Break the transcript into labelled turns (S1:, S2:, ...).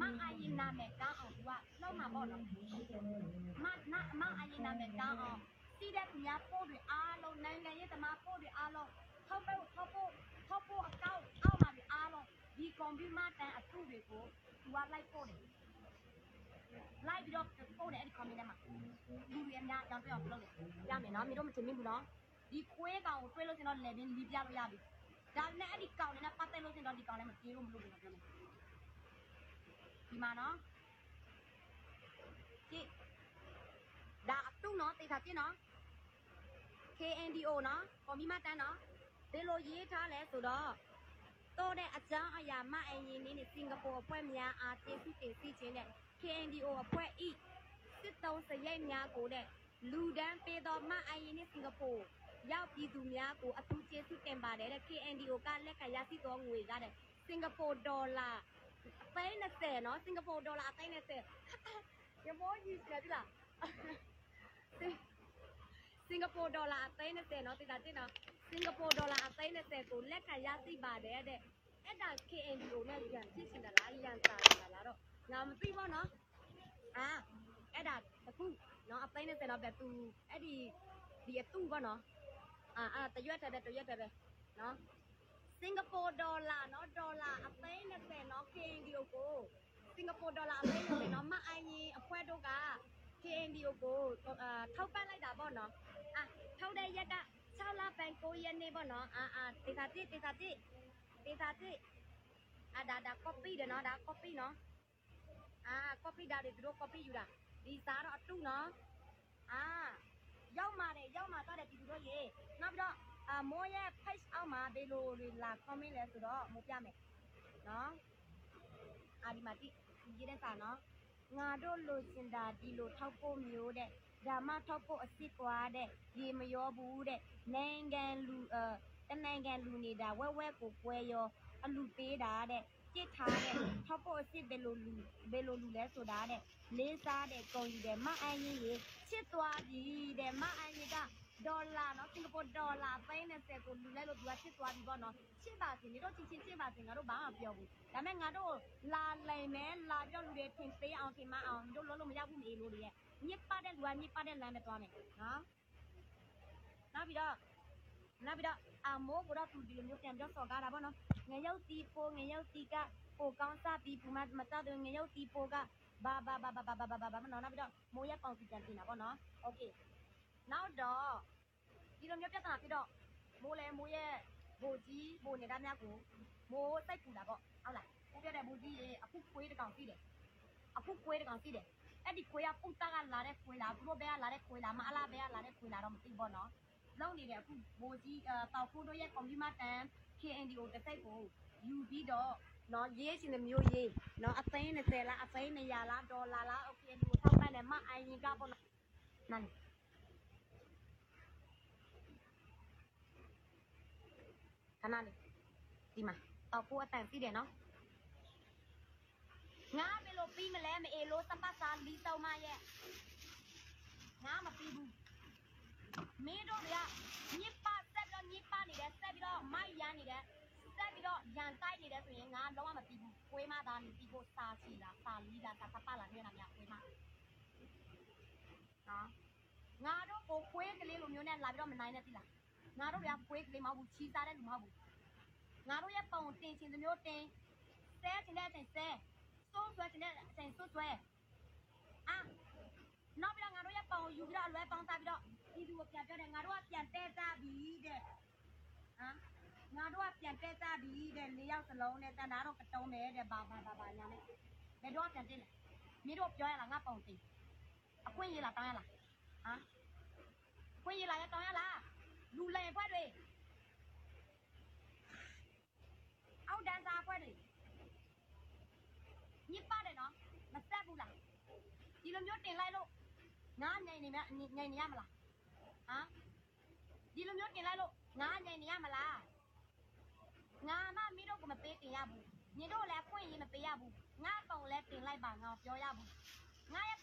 S1: မအရင်နာမယ်ကောင်းအောင်သူကလောက်မှာပေါ့နော်မနာမအရင်နာမယ်ကောင်းအောင်စီးတဲ့သူများပို့တွေအားလုံးနိုင်ငံရေးသမားပို့တွေအားလုံးထောက်ပို့ထောက်ပို့ထောက်ပို့အကောက်အောက်မှာတွေအားလုံးဒီကွန်ပျူတာတန်အထုတွေကိုသူကလိုက်ပို့တယ်လိုက်ပြီးတော့ပို့တယ်အဲ့ဒီ comment ထဲမှာလူတွေအများအကြောင်းပြောအောင်လုပ်တယ်ရမယ်နော်မင်းတို့မချင်မိဘူးနော်ဒီခွေးကောင်ကိုတွေးလို့ရှင်တော့ level လီးပြလို့ရပြီဒါနဲ့အဲ့ဒီကောင်နဲ့ပတ်သက်လို့ရှင်တော့ဒီကောင်လည်းမပြေလို့မလို့ဘူးပြောမယ် ဒီမှာနော်ကြည့်ဒါအတုနော်တေချာကြည့်နော် KNDO နော်ကွန်မီမတန်းနော်ဒီလိုရေးထားလဲဆိုတော့တော့တဲ့အကြောင်းအရာမအင်ဂျင်နေနဲ့စင်ကာပူအဖွဲ့များအားကျေးဇူးတင်စီခြင်းနဲ့ KNDO အဖွဲ့ဤစစ်တုံးစရိတ်များကိုတဲ့လူဒန်းပေးသောမအင်ဂျင်နေစင်ကာပူရောက်ပြည်သူများကိုအထူးကျေးဇူးတင်ပါတယ်တဲ့ KNDO ကလက်ခံရရှိသောငွေကတဲ့စင်ကာပူဒေါ်လာအ သိန်း20နော်စင်ကာပူဒေါ်လာအသိန်း20ရမိုးကြီးရှိလားစင်ကာပူဒေါ်လာအသိန်း20နော်တိတာတိနော်စင်ကာပူဒေါ်လာအသိန်း20ကိုလက်ခံရရှိပါတယ်တဲ့အဲ့ဒါ KNDO နဲ့ရန်ဖြစ်ရှင်တာလားရန်စာတာလားတော့ငါမသိဘူးနော်အာအဲ့ဒါတခုနော်အသိန်း20တော့ပဲသူအဲ့ဒီဒီအတူပေါ့နော် อ่าอ่าตะရွက်တယ်ပဲတရွက်တယ်ပဲเนาะစင်ကာပူဒေါ်လာเนาะဒေါ်လာအသိန်း20เนาะ KNDO ကိုစင်ကာပူဒေါ်လာအသိန်း20เนาะမအင်ရင်အဖွဲတို့က KNDO ကိုအာထောက်ပံ့လိုက်တာပေါ့เนาะอ่ะထောက်တဲ့ရက်က6လပန်9ရက်နေ့ပေါ့เนาะအာအာဒေတာတိဒေတာတိဒေတာတိအာဒါဒါ copy တယ်เนาะဒါ copy เนาะအာ copy ဒါတွေသူတို့ copy ယူတာဒီစားတော့အတုเนาะအာ ရောက်มาတယ်ရောက်มาတော့တယ်ဒီလိုတော့ရေနောက်ပြီးတော့အာမိုးရဲ့ page အောက်မှာဘယ်လိုတွေလာ comment လဲဆိုတော့မိုးပြမယ်နော် အာဒီမှာတိရေးတဲ့စာနော်ငါတို့လိုချင်တာဒီလိုထောက်ဖို့မျိုးတဲ့ဓမ္မထောက်ဖို့အစ်စ်ကွာတဲ့ရေမရောဘူးတဲ့နိုင်ငံလူအဲတနိုင်ငံလူနေတာဝက်ဝက်ကိုကွဲရောအလူပေးတာတဲ့ကြစ်ထားတဲ့ထောက်ဖို့အစ်စ်ဘယ်လိုလူဘယ်လိုလူလဲဆိုတာတဲ့လေးစားတဲ့ကုံယူတယ်မအန်ကြီးရေချစ်သွားပြီတဲ့မအန်ကြီးက ဒေါ်လာနော်စင်ကာပူဒေါ်လာ30ကိုလူလဲလို့သူကချစ်သွားပြီပေါ့နော်ချစ်ပါစေနေတော့ချင်းချင်းချစ်ပါစေငါတို့ဘာမှမပြောဘူးဒါပေမဲ့ငါတို့လာလိမ်မယ်လာပြောလူတွေထင်သေးအောင်ထင်မအောင်တို့လုံးလုံးမရဘူးမေလို့တွေရဲ့ညစ်ပတ်တဲ့လူကညစ်ပတ်တဲ့လမ်းနဲ့သွားမယ်နော်နောက်ပြီးတော့နောက်ပြီးတော့အမိုးကတော့သူဒီလိုမျိုးပြန်ပြောစော်ကားတာပေါ့နော်ငရုတ်တီပိုငရုတ်တီကပိုကောင်းစားပြီးဘူးမမတော်တယ်ငရုတ်တီပိုကဘာဘာဘာဘာဘာဘာဘာဘာမနော်နောက်ပြီးတော့မိုးရက်ပေါင်စီပြန်တင်တာပေါ့နော်โอเคနောက်တော့ ဒီလိုမျိုးပြဿနာဖြစ်တော့မိုးလဲမိုးရဲ့ဘိုကြီးဘိုနေတာများကိုမိုးစိတ်ပူတာပေါ့ဟုတ်လားကိုပြတဲ့ဘိုကြီးရေအခုခွေးတကောင်ရှိတယ်အခုခွေးတကောင်ရှိတယ်အဲ့ဒီခွေးကပုတ်တကလာတဲ့ခွေးလားသူတို့ဘက်ကလာတဲ့ခွေးလားမအလားဘက်ကလာတဲ့ခွေးလားတော့မသိဘောနော်လုံနေတယ်အခုဘိုးကြီးအဲတောက်ဖိုးတို့ရဲ့ကွန်ပျူတာတန် KNDO တစ်စိတ်ကိုယူပြီးတော့နော်ရေးချင်တဲ့မျိုးရေးနော်အသိန်း20လားအသိန်း100လားဒေါ်လာလား KNDO ထောက်ပံ့တယ်မအင်ရင်ကပေါ့နော်နန်း ခဏလေးဒီမှာတောက်ဖိုးအတန်ပြီးတယ်နော်ငါဘယ်လိုပြီးမလဲမအေလို့စပတ်စာလီတောင်းမရဲ့ငါမပြီးဘူးမင်းတို့တွေကညစ်ပါဆက်ပြီးတော့ညစ်ပါနေတယ်ဆက်ပြီးတော့မိုက်ရမ်းနေတယ်ဆက်ပြီးတော့ရန်တိုက်နေတယ်ဆိုရင်ငါလုံးဝမပြီးဘူးကိုွေးမသားနေပြီးဖို့စာချီလားစာလီလားစာသပလာနေလားမြကိုွေးမနော်ငါတို့ကိုခွေးကလေးလိုမျိုးနဲ့လာပြီးတော့မနိုင်နဲ့တိလား ငါတို့တွေကခွေးကလေးမဟုတ်ဘူးချီစားတဲ့လူမဟုတ်ဘူးငါတို့ရဲ့ပုံတင်ချင်တဲ့မျိုးတင်ဆဲချင်တဲ့အချိန်ဆဲစိုးဆွဲချင်တဲ့အချိန်စိုးဆွဲအာနောက်ပြီးတော့ငါတို့ရဲ့ပုံယူပြီးတော့အလွဲပေါင်းစားပြီးတော့ဒီလူကိုပြန်ပြောတယ်ငါတို့ကပြန်တဲစားပြီတဲ့ဟမ်ငါတို့ကပြန်တဲစားပြီတဲ့၄ယောက်စလုံးနဲ့တန်တာတော့ကတုံးတယ်တဲ့ဘာဘာဘာဘာညာနဲ့ဘယ်တော့ပြန်တင်လဲမင်းတို့ပြောရလားငါပုံတင်အခွင့်ရေးလားတောင်းရလားဟမ်အခွင့်ရေးလားရတောင်းရလား လူလယ်ဖွဲ့တွေအောက်ဒန်စာဖွဲ့တွေညစ်ပါတယ်နော်မဆက်ဘူးလားဒီလိုမျိုးတင်လိုက်လို့ငါငိန်နေမြငိန်နေရမလားဟမ်ဒီလိုမျိုးတင်လိုက်လို့ငါညင်နေရမလားငါမမီးတို့ကမပေးတင်ရဘူးညီတို့လည်းအခွင့်အရေးမပေးရဘူးငါအကောင်လည်းတင်လိုက်ပါငါပြောရဘူးငါရဲ့ကောင်ယူပြပြန်တင်တယ်ညီတို့ရဲ့